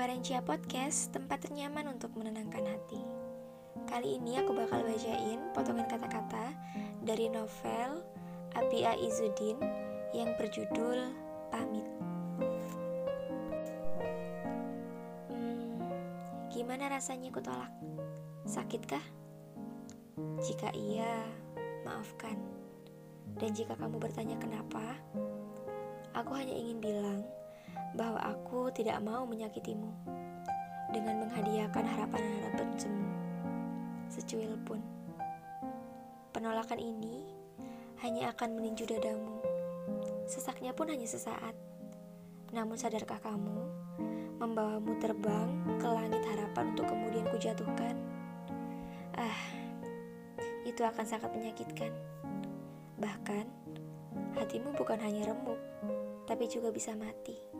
Querencia Podcast, tempat ternyaman untuk menenangkan hati. Kali ini aku bakal bacain potongan kata-kata dari novel Apia Izudin yang berjudul Pamit. Hmm, gimana rasanya ku tolak? Sakitkah? Jika iya, maafkan. Dan jika kamu bertanya kenapa, aku hanya ingin bilang bahwa aku tidak mau menyakitimu dengan menghadiahkan harapan-harapan semu secuil pun. Penolakan ini hanya akan meninju dadamu. Sesaknya pun hanya sesaat. Namun sadarkah kamu membawamu terbang ke langit harapan untuk kemudian kujatuhkan? Ah, itu akan sangat menyakitkan. Bahkan, hatimu bukan hanya remuk, tapi juga bisa mati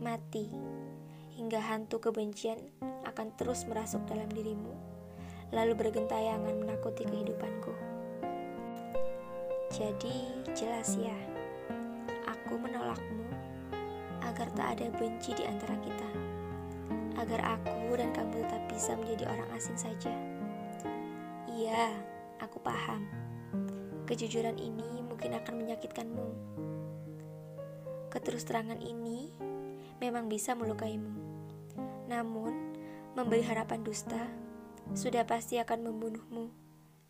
mati, hingga hantu kebencian akan terus merasuk dalam dirimu, lalu bergentayangan menakuti kehidupanku. Jadi, jelas ya, aku menolakmu agar tak ada benci di antara kita, agar aku dan kamu tetap bisa menjadi orang asing saja. Iya, aku paham. Kejujuran ini mungkin akan menyakitkanmu. Keterus terangan ini memang bisa melukaimu. Namun, memberi harapan dusta sudah pasti akan membunuhmu,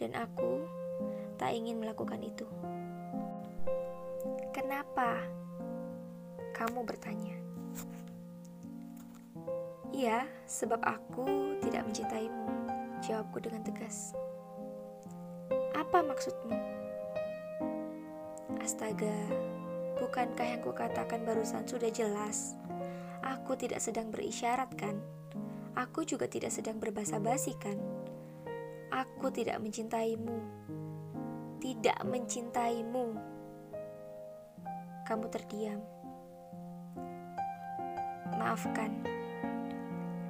dan aku tak ingin melakukan itu. Kenapa? Kamu bertanya. Iya, sebab aku tidak mencintaimu. Jawabku dengan tegas. Apa maksudmu? Astaga, bukankah yang kukatakan barusan sudah jelas? Aku tidak sedang berisyarat kan? Aku juga tidak sedang berbahasa basi kan? Aku tidak mencintaimu. Tidak mencintaimu. Kamu terdiam. Maafkan.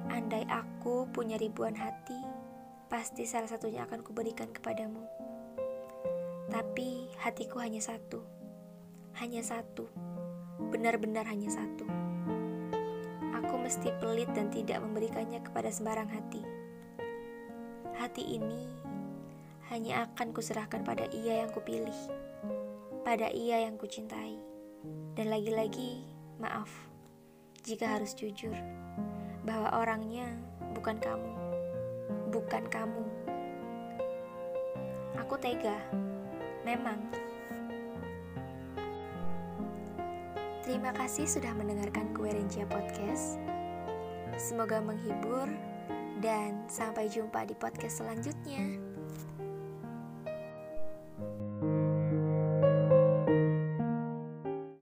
Andai aku punya ribuan hati, pasti salah satunya akan kuberikan kepadamu. Tapi hatiku hanya satu. Hanya satu. Benar-benar hanya satu mesti pelit dan tidak memberikannya kepada sembarang hati. Hati ini hanya akan kuserahkan pada ia yang kupilih, pada ia yang kucintai. Dan lagi-lagi, maaf jika harus jujur bahwa orangnya bukan kamu, bukan kamu. Aku tega, memang. Terima kasih sudah mendengarkan Kuerencia Podcast. Semoga menghibur dan sampai jumpa di podcast selanjutnya.